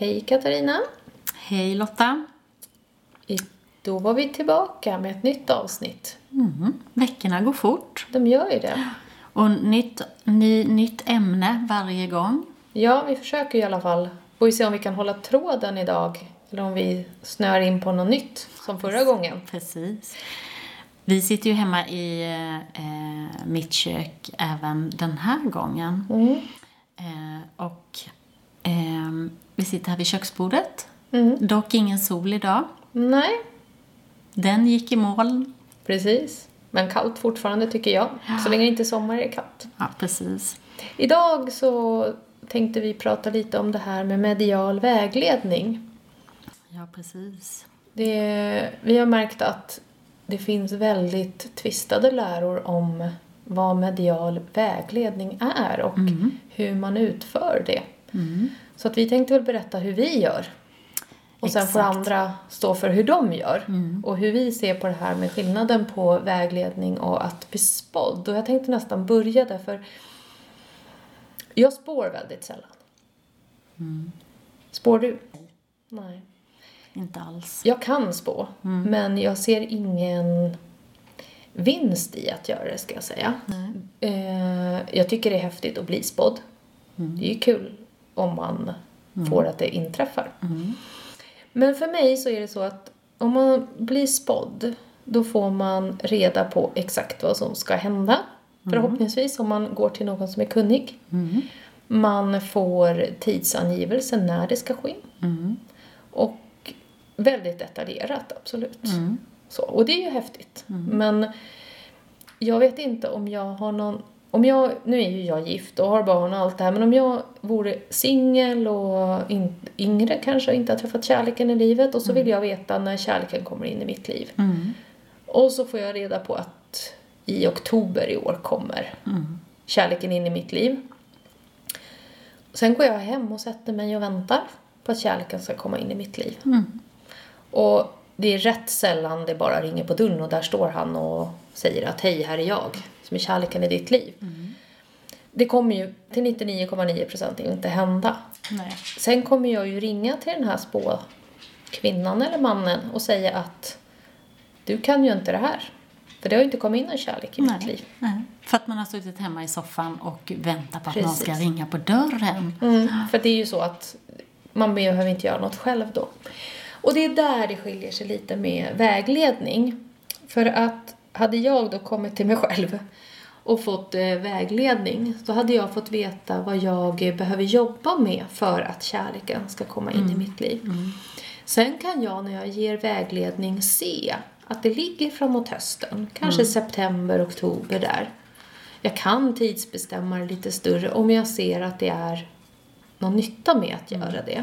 Hej Katarina! Hej Lotta! Då var vi tillbaka med ett nytt avsnitt. Mm. Veckorna går fort. De gör ju det. Och nytt, ny, nytt ämne varje gång. Ja, vi försöker i alla fall. Får vi se om vi kan hålla tråden idag. Eller om vi snör in på något nytt, som förra gången. Precis. Vi sitter ju hemma i eh, mitt kök även den här gången. Mm. Eh, och eh, vi sitter här vid köksbordet. Mm. Dock ingen sol idag. Nej, Den gick i moln. precis. Men kallt fortfarande tycker jag. Så länge det inte är sommar är det kallt. Ja, precis. Idag så tänkte vi prata lite om det här med medial vägledning. Ja, precis. Det, vi har märkt att det finns väldigt tvistade läror om vad medial vägledning är och hur man utför det. Mm. Så att vi tänkte väl berätta hur vi gör. Och sen får andra stå för hur de gör. Och hur vi ser på det här med skillnaden på vägledning och att bli spådd. Och jag tänkte nästan börja där för jag spår väldigt sällan. Spår du? Nej. Inte alls. Jag kan spå, men jag ser ingen vinst i att göra det, ska jag säga. Eh, jag tycker det är häftigt att bli spådd. Det är ju kul om man får att det inträffar. Men för mig så är det så att om man blir spådd, då får man reda på exakt vad som ska hända. Förhoppningsvis om man går till någon som är kunnig. Man får tidsangivelse när det ska ske. Och väldigt detaljerat, absolut. Så, och det är ju häftigt. Men jag vet inte om jag har någon... Om jag, nu är ju jag gift och har barn och allt det här, men om jag vore singel och in, yngre kanske och inte har träffat kärleken i livet och så vill jag veta när kärleken kommer in i mitt liv. Mm. Och så får jag reda på att i oktober i år kommer kärleken in i mitt liv. Sen går jag hem och sätter mig och väntar på att kärleken ska komma in i mitt liv. Och det är rätt sällan det bara ringer på dörren och där står han och säger att hej, här är jag som är kärleken i ditt liv. Det kommer ju till 99,9% inte hända. Nej. Sen kommer jag ju ringa till den här spå kvinnan eller mannen och säga att du kan ju inte det här. För det har ju inte kommit in någon kärlek i mitt liv. Nej. För att man har suttit hemma i soffan och väntar på att någon ska Precis. ringa på dörren. Mm, för det är ju så att man behöver inte göra något själv då. Och det är där det skiljer sig lite med vägledning. För att hade jag då kommit till mig själv och fått eh, vägledning så hade jag fått veta vad jag eh, behöver jobba med för att kärleken ska komma in i mitt liv. Sen kan jag när jag ger vägledning se att det ligger framåt hösten, kanske september, oktober där. Jag kan tidsbestämma det lite större om jag ser att det är någon nytta med att göra det.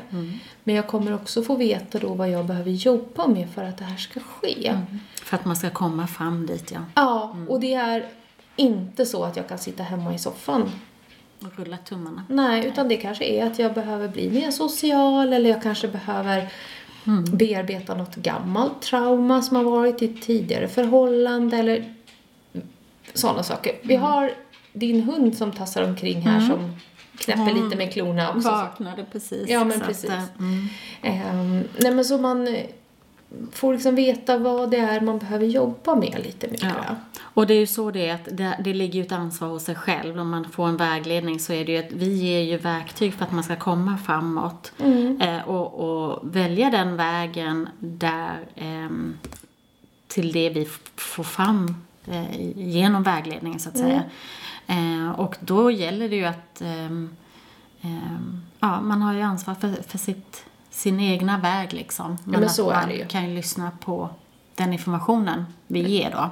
Men jag kommer också få veta då vad jag behöver jobba med för att det här ska ske. För att man ska komma fram dit, ja. Ja, och det är inte så att jag kan sitta hemma i soffan. Och rulla tummarna. Nej, utan det kanske är att jag behöver bli mer social eller jag kanske behöver bearbeta något gammalt trauma som har varit i ett tidigare förhållande eller sådana saker. Vi har din hund som tassar omkring här som knäpper lite med klorna också. Vaknade precis. Ja, men precis. Att, eh, mm. Ehm, nej men så man eh, får liksom veta vad det är man behöver jobba med lite mer. Ja. Och det är ju så det är att det, det ligger ju ett ansvar hos sig själv. Om man får en vägledning så är det ju att vi ger ju verktyg för att man ska komma framåt. Eh, och, och välja den vägen där ehm, till det vi får fram eh, genom vägledningen så att säga. Eh, och då gäller det ju att ehm, ehm, ja, man har ju ansvar för, för sitt, sin egna väg liksom. men att så är det ju. kan ju lyssna på den informationen vi ger då.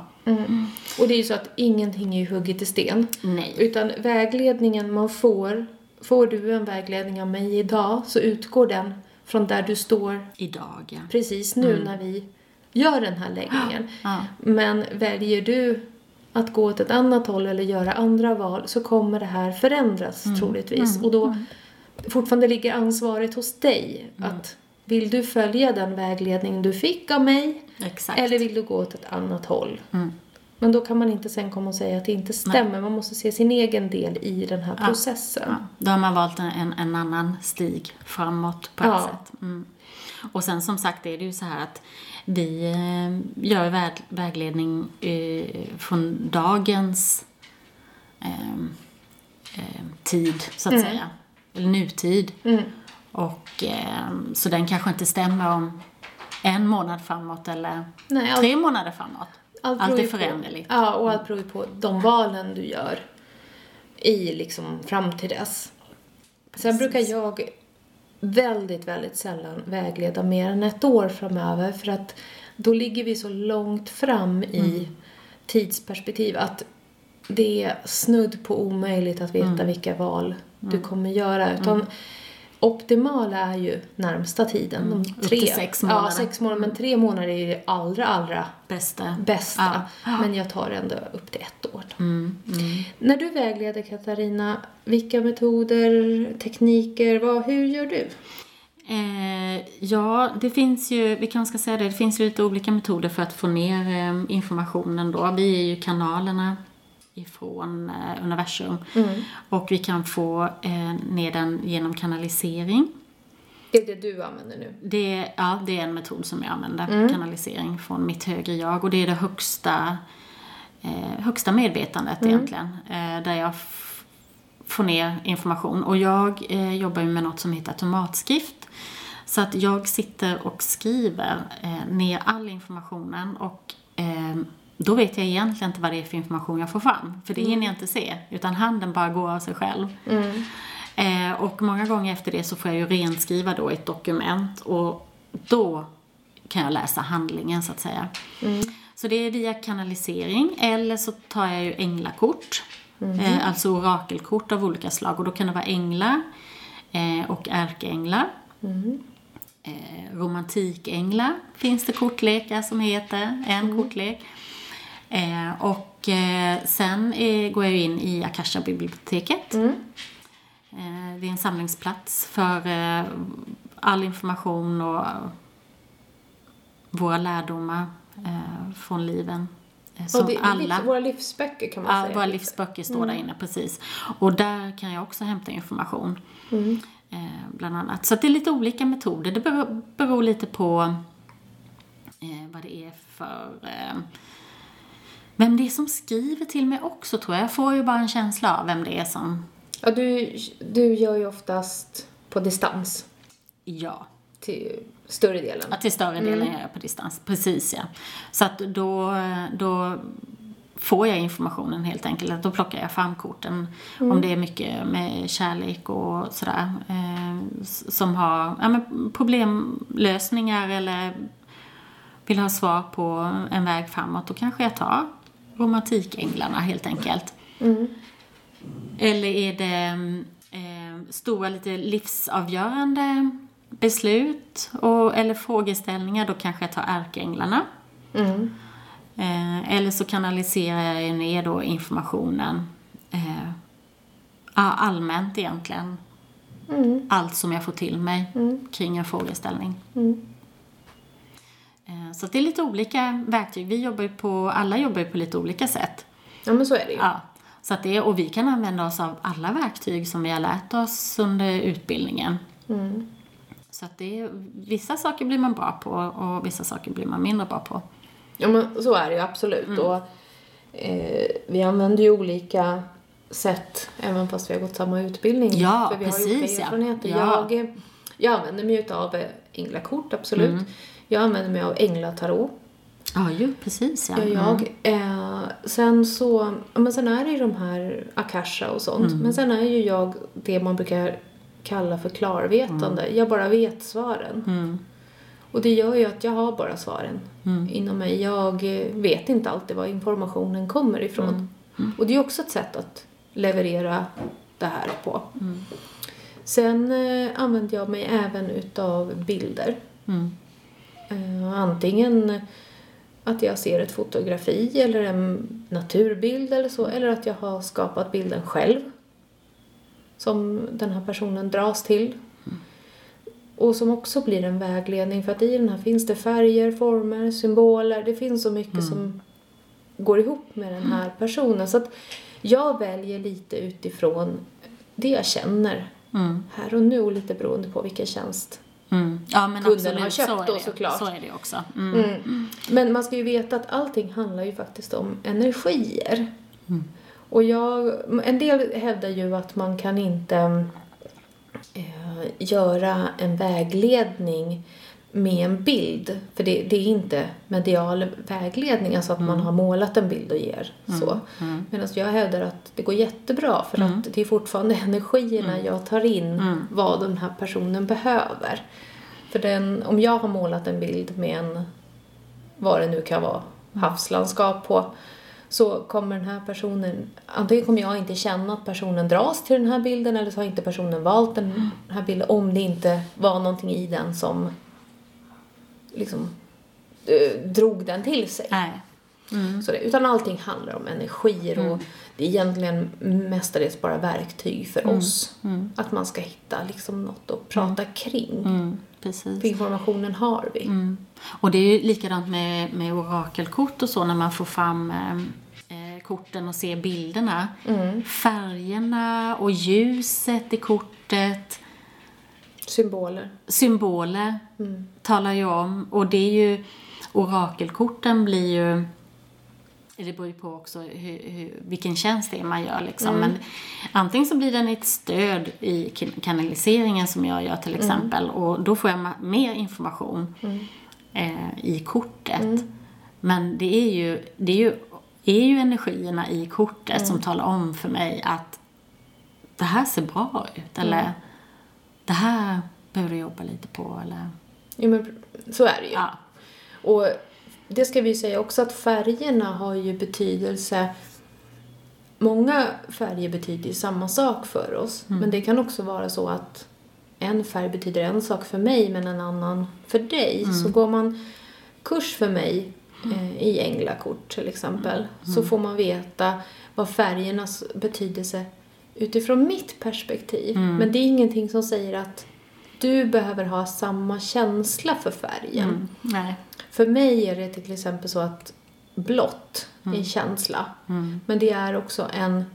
Och det är ju så att ingenting är hugget i sten. Nej. Utan vägledningen man får, får du en vägledning av mig idag så utgår den från där du står Idag, ja. precis nu när vi gör den här läggningen. Ja. Men väljer du att gå åt ett annat håll eller göra andra val så kommer det här förändras troligtvis. Och då fortfarande ligger ansvaret hos dig. Att vill du följa den vägledning du fick av mig Exakt. eller vill du gå åt ett annat håll? Men då kan man inte sen komma och säga att det inte stämmer. Man måste se sin egen del i den här processen. Ja, då har man valt en, en annan stig framåt på ett Ja. sätt. Mm. Och sen som sagt är det ju så här att vi eh, gör väg, vägledning från dagens eh, eh, tid, så att säga. Eller nutid. Mm. Och, eh, så den kanske inte stämmer om en månad framåt eller Nej, allt- tre månader framåt. Allt, beror är på- föränderligt. Ja, och allt beror ju på de valen du gör i liksom fram till dess. Sen brukar jag väldigt, väldigt sällan vägleda mer än ett år framöver för att då ligger vi så långt fram i tidsperspektiv att det är snudd på omöjligt att veta vilka val du kommer göra. Utan optimala är ju närmsta tiden. De Upp tre, till sex månader. Ja, sex månader. Men tre månader är ju det allra, allra Bästa. bästa. Ja. Men jag tar ändå upp till ett år. Mm, mm. När du vägleder Katarina, vilka metoder, tekniker, vad, hur gör du? Eh, ja, det finns ju, vi kanske ska säga det, det finns ju lite olika metoder för att få ner eh, informationen då. Vi är ju kanalerna ifrån eh, universum. Och vi kan få eh, ner den genom kanalisering. Det är det du använder nu? Det, ja, det är en metod som jag använder, kanalisering från mitt högre jag. Och det är det högsta, eh, högsta medvetandet egentligen. Eh, där jag f- får ner information. Och jag eh, jobbar ju med något som heter automatskrift. Så att jag sitter och skriver eh, ner all informationen och eh, då vet jag egentligen inte vad det är för information jag får fram. För det hinner jag inte se, utan handen bara går av sig själv. Eh, och många gånger efter det så får jag ju renskriva då ett dokument och då kan jag läsa handlingen så att säga. Så det är via kanalisering eller så tar jag ju änglakort. Eh, alltså orakelkort av olika slag och då kan det vara änglar eh, och ärkeänglar. Eh, romantikänglar finns det kortlekar som heter, en kortlek. Eh, och sen går jag in i Akasha-biblioteket. Eh, det är en samlingsplats för all information och våra lärdomar från liven. Eh, som det, alla, Livs, våra livsböcker kan man ja, säga. våra livsböcker står där inne, precis. Och där kan jag också hämta information. Eh, bland annat. Så att det är lite olika metoder. Det beror, beror lite på eh, vad det är för... Eh, vem det är som skriver till mig också tror jag. Jag får ju bara en känsla av vem det är som... Ja, du, du gör ju oftast på distans Ja. till större delen. Ja, till större delen gör jag på distans. Precis, ja. Så att då, då får jag informationen helt enkelt. Att Då plockar jag fram korten. Om det är mycket med kärlek och sådär. Eh, som har ja, men problemlösningar eller vill ha svar på en väg framåt. Då kanske jag tar romantikänglarna helt enkelt. Eller är det eh, stora, lite livsavgörande beslut och, eller frågeställningar, då kanske jag tar ärkeänglarna. Mm. Eh, eller så kanaliserar jag ner då informationen eh, allmänt egentligen. Allt som jag får till mig kring en frågeställning. Eh, så det är lite olika verktyg. Vi jobbar ju på, alla jobbar ju på lite olika sätt. Ja, men så är det ju. Ja, så att det, och vi kan använda oss av alla verktyg som vi har lärt oss under utbildningen. Så att det, vissa saker blir man bra på och vissa saker blir man mindre bra på. Ja, men så är det ju absolut. Mm. Och, eh, vi använder ju olika sätt, även fast vi har gått samma utbildning. Ja, För vi har ju precis, olika ja. erfarenheter. Ja. Jag, jag använder mig av änglakort, absolut. Mm. Jag använder mig av änglatarot. Ja, ju precis ja. jag. Eh, sen så, men sen är det ju de här Akasha och sånt. Mm. Men sen är ju jag det man brukar kalla för klarvetande. Jag bara vet svaren. Mm. Och det gör ju att jag har bara svaren Mm. inom mig. Jag eh, vet inte alltid var informationen kommer ifrån. Mm. Och det är också ett sätt att leverera det här på. Mm. Sen eh, använder jag mig även utav bilder. Mm. Eh, antingen att jag ser ett fotografi eller en naturbild eller så, eller att jag har skapat bilden själv. Som den här personen dras till. Och som också blir en vägledning för att i den här finns det färger, former, symboler. Det finns så mycket som går ihop med den här personen. Så att jag väljer lite utifrån det jag känner Mm. här och nu och lite beroende på vilken tjänst Mm. Ja, men Kunden absolut, har köpt så då, såklart. Så är det också. Mm. Mm. Men man ska ju veta att allting handlar ju faktiskt om energier. Mm. Och jag, en del hävdar ju att man kan inte eh, göra en vägledning med en bild. För det, det är inte medial vägledning, alltså att man har målat en bild och ger så. Mm. Medan jag hävdar att det går jättebra för att det är fortfarande energierna jag tar in Mm. vad den här personen behöver. För den, om jag har målat en bild med en, vad det nu kan vara, havslandskap på, så kommer den här personen, antingen kommer jag inte känna att personen dras till den här bilden eller så har inte personen valt den här bilden om det inte var någonting i den som liksom eh, drog den till sig. Nej. Mm. Så det, utan allting handlar om energier och det är egentligen mestadels bara verktyg för oss. Att man ska hitta liksom något att prata kring. Mm. Precis. För informationen har vi. Mm. Och det är ju likadant med, med orakelkort och så när man får fram eh, korten och ser bilderna. Färgerna och ljuset i kortet, Symboler. symboler talar ju om. Och det är ju, orakelkorten blir ju det beror ju på också hur, hur, vilken tjänst det är man gör. Liksom. Men antingen så blir den ett stöd i kan- kanaliseringen som jag gör till exempel. Och då får jag mer information eh, i kortet. Men det är ju, det är ju, är ju energierna i kortet som talar om för mig att det här ser bra ut. Eller det här behöver du jobba lite på. Eller, Jo, men så är det ju. ja. Och det ska vi ju säga också att färgerna har ju betydelse. Många färger betyder ju samma sak för oss. Men det kan också vara så att en färg betyder en sak för mig men en annan för dig. Så går man kurs för mig eh, i änglakort till exempel så får man veta vad färgernas betydelse utifrån mitt perspektiv. Men det är ingenting som säger att du behöver ha samma känsla för färgen. Mm. För mig är det till exempel så att blått är en känsla. Men det är också en,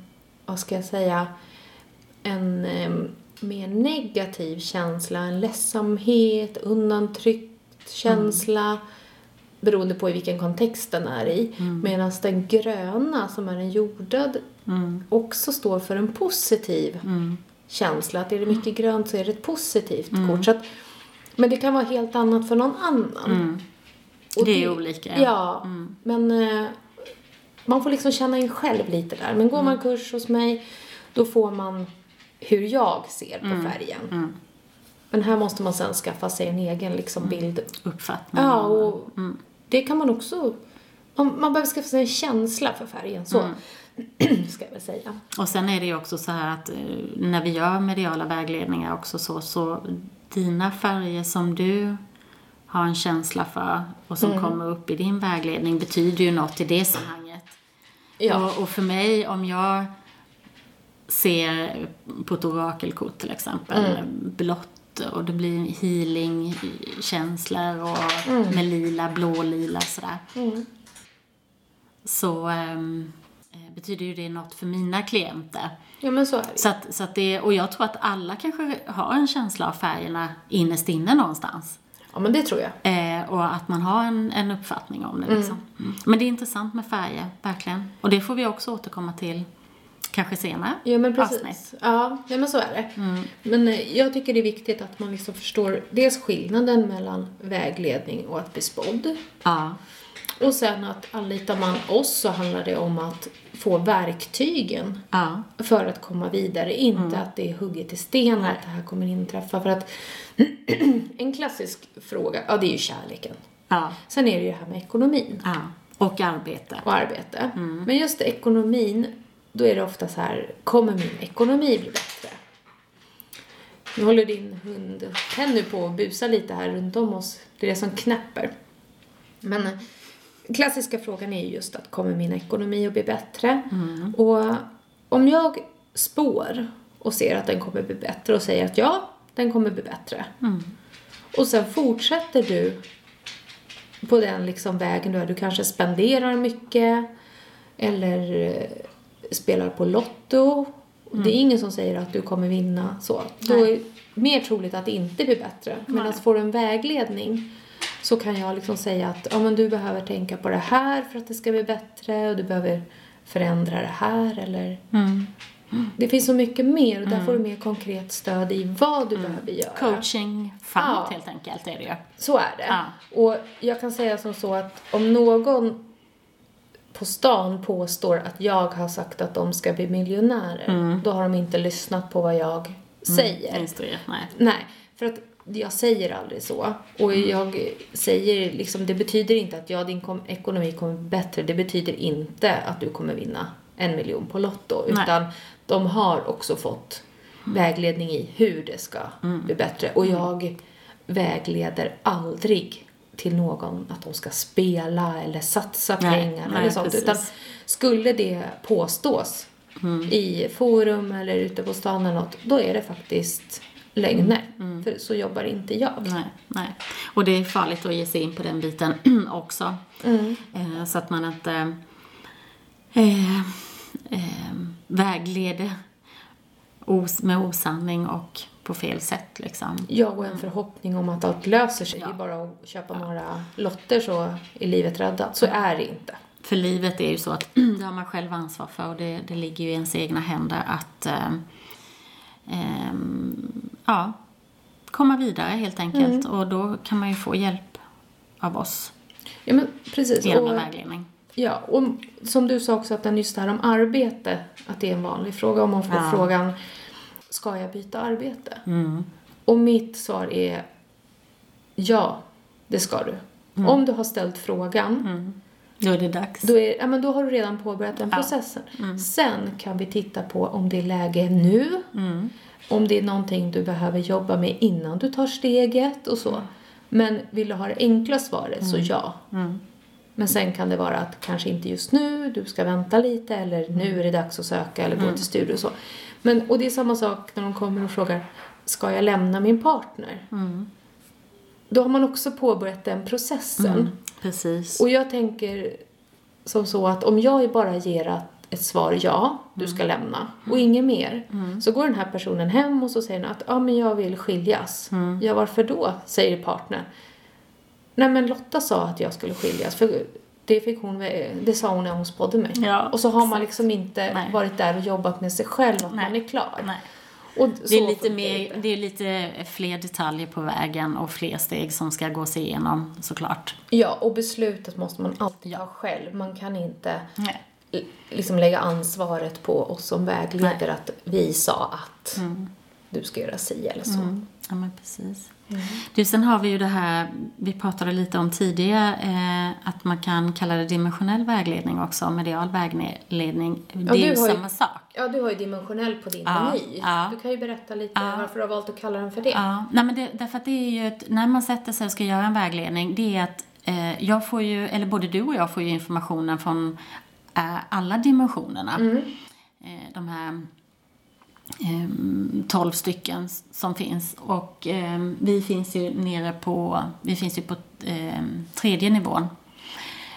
vad ska jag säga, en mer negativ känsla. En ledsamhet, undantryckt känsla. Beroende på i vilken kontext den är i. Medan den gröna, som är en jordad, Mm. också står för en positiv känsla. Att är det mycket grönt så är det ett positivt kort. Så att, men det kan vara helt annat för någon annan. Och Det är olika, ja. Ja, men eh, man får liksom känna in själv lite där. Men går man kurs hos mig, då får man hur jag ser på färgen. Men här måste man sen skaffa sig en egen liksom, bild. Uppfattning. Ja, och det kan man också... Man, man behöver skaffa sig en känsla för färgen, så ska jag väl säga. Och sen är det ju också så här att eh, när vi gör mediala vägledningar också så, så dina färger som du har en känsla för och som kommer upp i din vägledning betyder ju något i det sammanhanget. Ja. Och, och för mig, om jag ser på ett orakelkort till exempel, blått och det blir healing-känslor och med lila, blå-lila sådär. Så ehm, eh, betyder ju det något för mina klienter. ja, men så är det. Så att, så att det, och jag tror att alla kanske har en känsla av färgerna innerst inne någonstans. Ja, men det tror jag. Eh, och att man har en, en uppfattning om det liksom. Mm. Men det är intressant med färger, verkligen. Och det får vi också återkomma till kanske senare Ja, men avsnitt. precis. Ja, ja, men så är det. Men eh, jag tycker det är viktigt att man liksom förstår dels skillnaden mellan vägledning och att bli spådd. Ja. Och sen att anlitar man oss så handlar det om att få verktygen Ja. för att komma vidare. Inte att det är hugget i sten att det här kommer inträffa. För att en klassisk fråga, ja det är ju kärleken. Ja. Sen är det ju det här med ekonomin ja. Och arbete. och arbete. Men just ekonomin, då är det ofta så här, kommer min ekonomi bli bättre? Nu håller din hund Penny på att busa lite här runt om oss. Det är det som knäpper. Men eh, klassiska frågan är ju just att kommer min ekonomi att bli bättre? Och om jag spår och ser att den kommer bli bättre och säger att ja, den kommer bli bättre. Och sen fortsätter du på den liksom vägen du är. Du kanske spenderar mycket. eller eh, spelar på Lotto. Det är ingen som säger att du kommer vinna så. Då är det mer troligt att det inte blir bättre. Medan får du en vägledning så kan jag liksom säga att ja, men du behöver tänka på det här för att det ska bli bättre och du behöver förändra det här eller det finns så mycket mer och där får du mer konkret stöd i vad du behöver göra. Coaching framåt Ja. helt enkelt är det ju. Så är det. Ja. Och jag kan säga som så att om någon på stan påstår att jag har sagt att de ska bli miljonärer, då har de inte lyssnat på vad jag säger. Instruerat, nej. Nej, för att jag säger aldrig så. Och jag säger liksom, det betyder inte att ja, din kom- ekonomi kommer bli bättre. Det betyder inte att du kommer vinna en miljon på Lotto. Nej. Utan de har också fått vägledning i hur det ska bli bättre. Och jag vägleder aldrig till någon att de ska spela eller satsa pengar eller sånt. precis. Utan skulle det påstås i forum eller ute på stan eller något, då är det faktiskt lögner. För så jobbar inte jag. Nej, nej. Och det är farligt att ge sig in på den biten också. Eh, så att man inte eh, eh, vägleder os med osanning och på fel sätt liksom. Jag och en förhoppning om att allt löser sig. Ja. Det är bara att köpa några lotter så är livet räddat. Så är det inte. För livet är ju så att det har man själv ansvar för och det, det ligger ju i ens egna händer att eh, ehm, ja, komma vidare helt enkelt. Och då kan man ju få hjälp av oss Ja men precis. genom Och, vägledning. ja, och som du sa också att den just det här om arbete, att det är en vanlig fråga. Om man får Ja. frågan, ska jag byta arbete? Mm. Och mitt svar är ja, det ska du. Mm. Om du har ställt frågan Då är det dags. Då, är, ja, men då har du redan påbörjat den processen. Sen kan vi titta på om det är läge nu. Om det är någonting du behöver jobba med innan du tar steget och så. Men vill du ha det enkla svaret så ja. Men sen kan det vara att kanske inte just nu, du ska vänta lite eller nu är det dags att söka eller gå till studier och så. Men, och det är samma sak när de kommer och frågar, ska jag lämna min partner? Då har man också påbörjat den processen. Precis. Och jag tänker som så att om jag bara ger att- ett svar ja, du ska lämna och inget mer. Så går den här personen hem och så säger den att ja men jag vill skiljas. Ja varför då? Säger partnern. Nej men Lotta sa att jag skulle skiljas för det, fick hon, det sa hon när hon spådde mig. Ja, och så har man liksom inte Nej. varit där och jobbat med sig själv att Nej. man är klar. Nej. Och Det är, lite mer, det är lite fler detaljer på vägen och fler steg som ska gås igenom såklart. Ja, och beslutet måste man alltid ta själv. Man kan inte Nej. liksom lägga ansvaret på oss som vägleder att vi sa att du ska göra si eller så. Mm. Ja, men precis. Du, sen har vi ju det här, vi pratade lite om tidigare, eh, att man kan kalla det dimensionell vägledning också, medial vägledning. Det är ju har ju- samma sak. Ja, du har ju dimensionell på din Ja, meny. ja. Du kan ju berätta lite varför du har valt att kalla den för det. Ja, nej men det, därför att det är ju ett, när man sätter sig och ska göra en vägledning, det är att eh, jag får ju, eller både du och jag får ju informationen från eh, alla dimensionerna. Eh, de här 12 stycken som finns. Och eh, vi finns ju nere på, vi finns ju på eh, tredje nivån.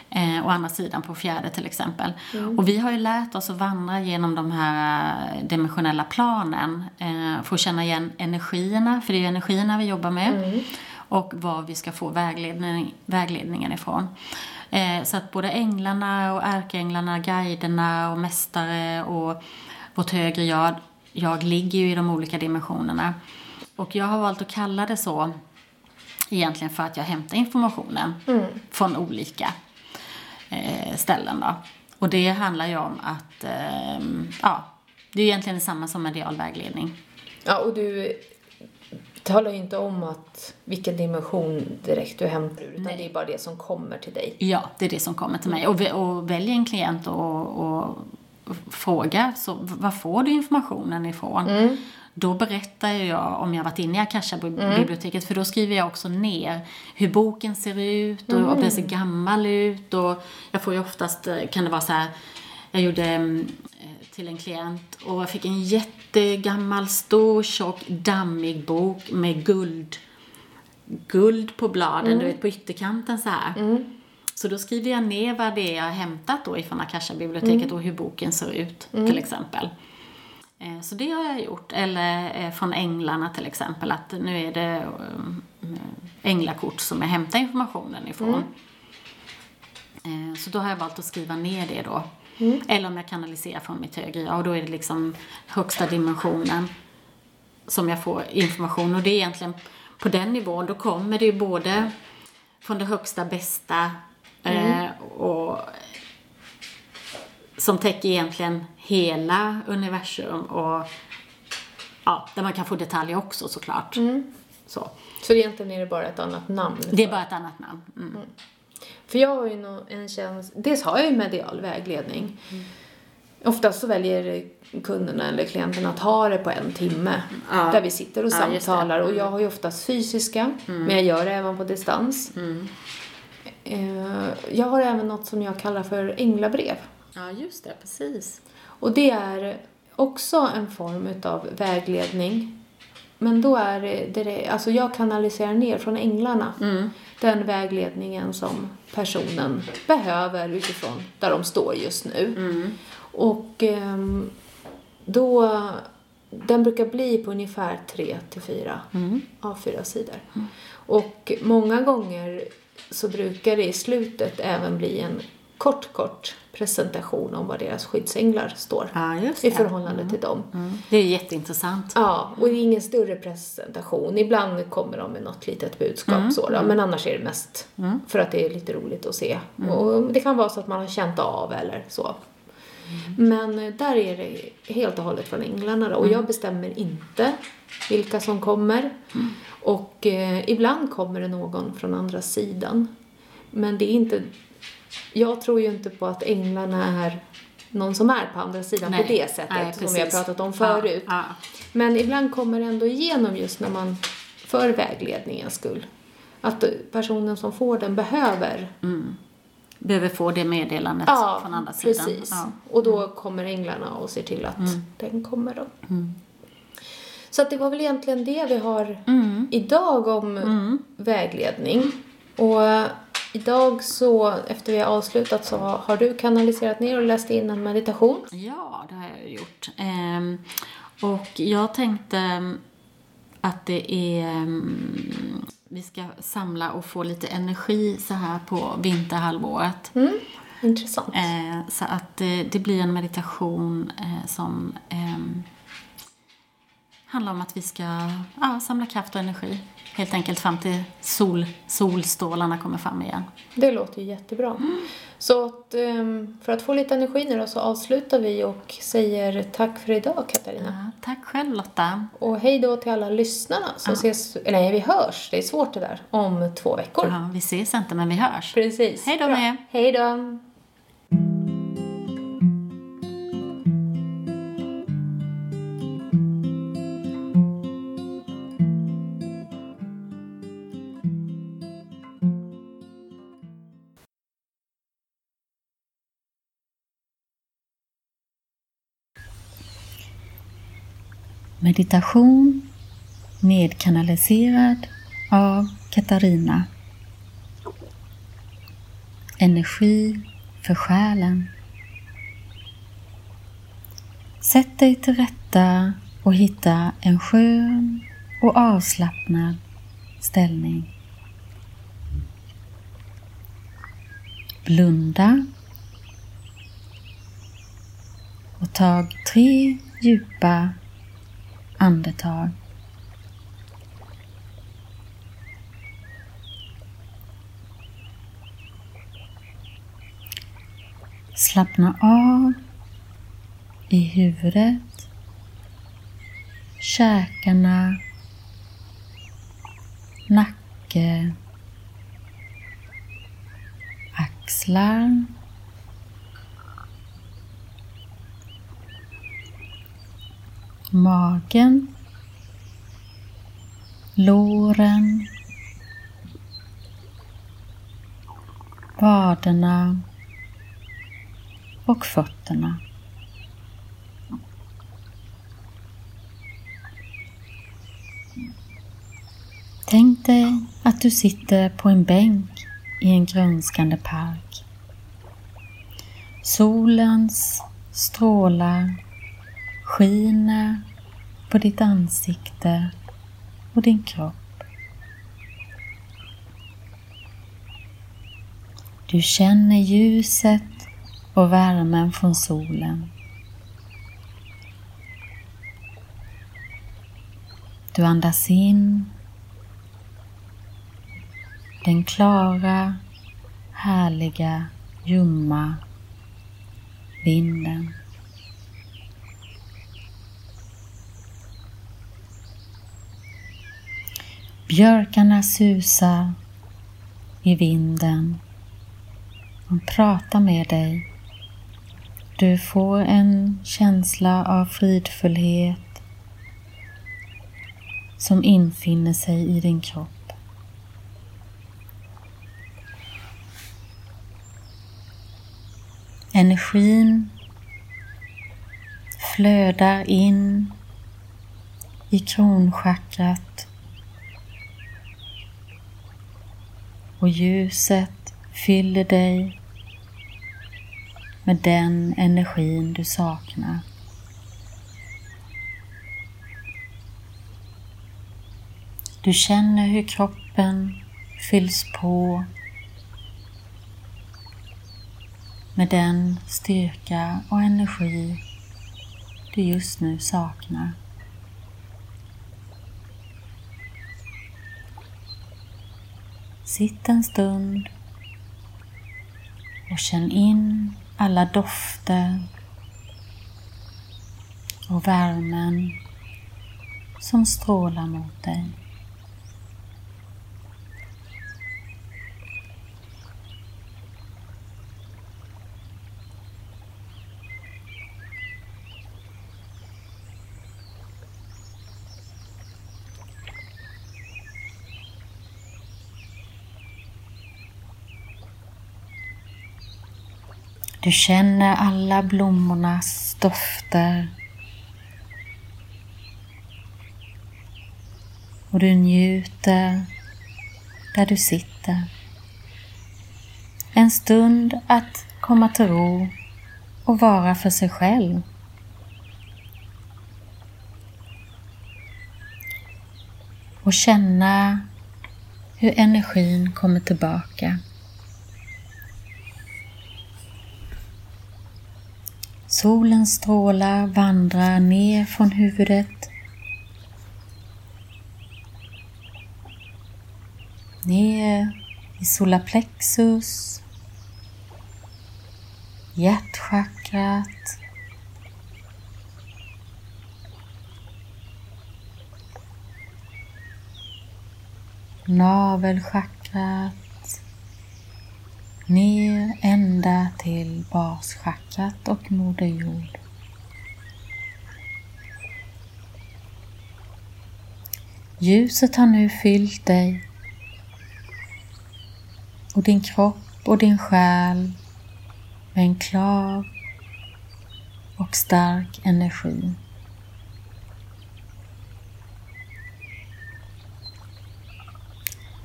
Eh, å andra sidan på fjärde till exempel. Och vi har ju lärt oss att vandra genom de här eh, dimensionella planen eh, för att känna igen energierna, för det är ju energierna vi jobbar med. Och var vi ska få vägledning, vägledningen ifrån. Eh, så att både änglarna och ärkeänglarna, guiderna och mästare och vårt högre jag, jag ligger ju i de olika dimensionerna. Och jag har valt att kalla det så egentligen för att jag hämtar informationen från olika eh, ställen då. Och det handlar ju om att, eh, ja, det är egentligen detsamma som medial vägledning. Ja, och du talar ju inte om att vilken dimension direkt du hämtar ur, utan det är bara det som kommer till dig. Ja, det är det som kommer till mig. Och, och väljer en klient och, och frågar, så var får du informationen ifrån? Då berättar jag om jag varit inne i Akasha-biblioteket, för då skriver jag också ner hur boken ser ut och om den ser gammal ut. Och jag får ju oftast, eh, kan det vara så här, jag gjorde mm, eh, till en klient och jag fick en jättegammal, stor, tjock, dammig bok med guld guld på bladen, du vet på ytterkanten så här. Så då skriver jag ner vad det är jag har hämtat då ifrån Akasha-biblioteket mm. och hur boken ser ut mm. till exempel. Eh, så det har jag gjort. Eller eh, från änglarna till exempel, att nu är det eh, änglakort som jag hämtar informationen ifrån. Mm. Så då har jag valt att skriva ner det då. Mm. Eller om jag kanaliserar från mitt högre jag, och då är det liksom högsta dimensionen som jag får information. Och det är egentligen på den nivån, då kommer det ju både från det högsta bästa mm. eh, och som täcker egentligen hela universum och ja, där man kan få detaljer också såklart. Mm. Så. Så egentligen är det bara ett annat namn? Det är bara ett annat namn. Mm. Mm. För jag har ju en känsla, dels har jag ju medial vägledning. Mm. Oftast så väljer kunderna eller klienterna att ha det på en timme. Ja. Där vi sitter och ja, samtalar. Och jag har ju oftast fysiska, mm. men jag gör det även på distans. Eh, jag har även något som jag kallar för änglabrev. Ja, just det. Precis. Och det är också en form utav vägledning. Men då är det, det alltså jag kanaliserar ner från änglarna mm. den vägledningen som personen behöver utifrån där de står just nu. Mm. Och um, då, den brukar bli på ungefär tre till fyra mm. A4-sidor. Mm. Och många gånger så brukar det i slutet även bli en kort, kort presentation om vad deras skyddsänglar står ja, i förhållande mm. till dem. Mm. Det är jätteintressant. Ja, och det är ingen större presentation. Ibland kommer de med något litet budskap mm. så då, mm. men annars är det mest mm. för att det är lite roligt att se. Mm. Och det kan vara så att man har känt av eller så. Men eh, där är det helt och hållet från änglarna. Och jag bestämmer inte vilka som kommer. Och eh, ibland kommer det någon från andra sidan. Men det är inte jag tror ju inte på att änglarna är någon som är på andra sidan nej, på det sättet nej, som vi har pratat om förut. Ja, ja. Men ibland kommer det ändå igenom just när man, för vägledningens skull, att personen som får den behöver mm. Behöver få det meddelandet ja, från andra sidan. Precis. Ja, Och då kommer änglarna och ser till att mm. den kommer då. Mm. Så att det var väl egentligen det vi har mm. idag om mm. vägledning. Och Idag så, efter vi har avslutat, så har du kanaliserat ner och läst in en meditation. Ja, det har jag gjort. Ehm, och jag tänkte att det är... Ehm, vi ska samla och få lite energi så här på vinterhalvåret. Mm, intressant. Ehm, så att det, det, blir en meditation eh, som ehm, handlar om att vi ska ja, samla kraft och energi helt enkelt fram till sol, solstrålarna kommer fram igen. Det låter jättebra. Mm. Så att, ehm, för att få lite energi nu då så avslutar vi och säger tack för idag Katarina. Ja, tack själv Lotta. Och hej då till alla lyssnarna så ja. ses, eller nej vi hörs, det är svårt det där, om två veckor. Ja, vi ses inte men vi hörs. Precis. Hej då med. Hej då. Meditation nedkanaliserad av Katarina. Energi för själen. Sätt dig till rätta och hitta en skön och avslappnad ställning. Blunda och tag tre djupa andetag. Slappna av i huvudet, käkarna, nacke, axlar, magen, låren, vaderna och fötterna. Tänk dig att du sitter på en bänk i en grönskande park. Solens strålar skiner på ditt ansikte och din kropp. Du känner ljuset och värmen från solen. Du andas in den klara, härliga, ljumma vinden. Björkarna susar i vinden. De pratar med dig. Du får en känsla av fridfullhet som infinner sig i din kropp. Energin flödar in i kronchakrat och ljuset fyller dig med den energin du saknar. Du känner hur kroppen fylls på med den styrka och energi du just nu saknar. Sitt en stund och känn in alla dofter och värmen som strålar mot dig. Du känner alla blommornas dofter. Och du njuter där du sitter. En stund att komma till ro och vara för sig själv. Och känna hur energin kommer tillbaka. Solens strålar vandrar ner från huvudet. Ner i solarplexus, hjärtchakrat, navelchakrat. Ner ända till baschakrat och Moder Jord. Ljuset har nu fyllt dig och din kropp och din själ med en klar och stark energi.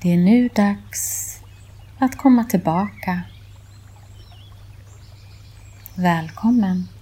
Det är nu dags att komma tillbaka. Välkommen!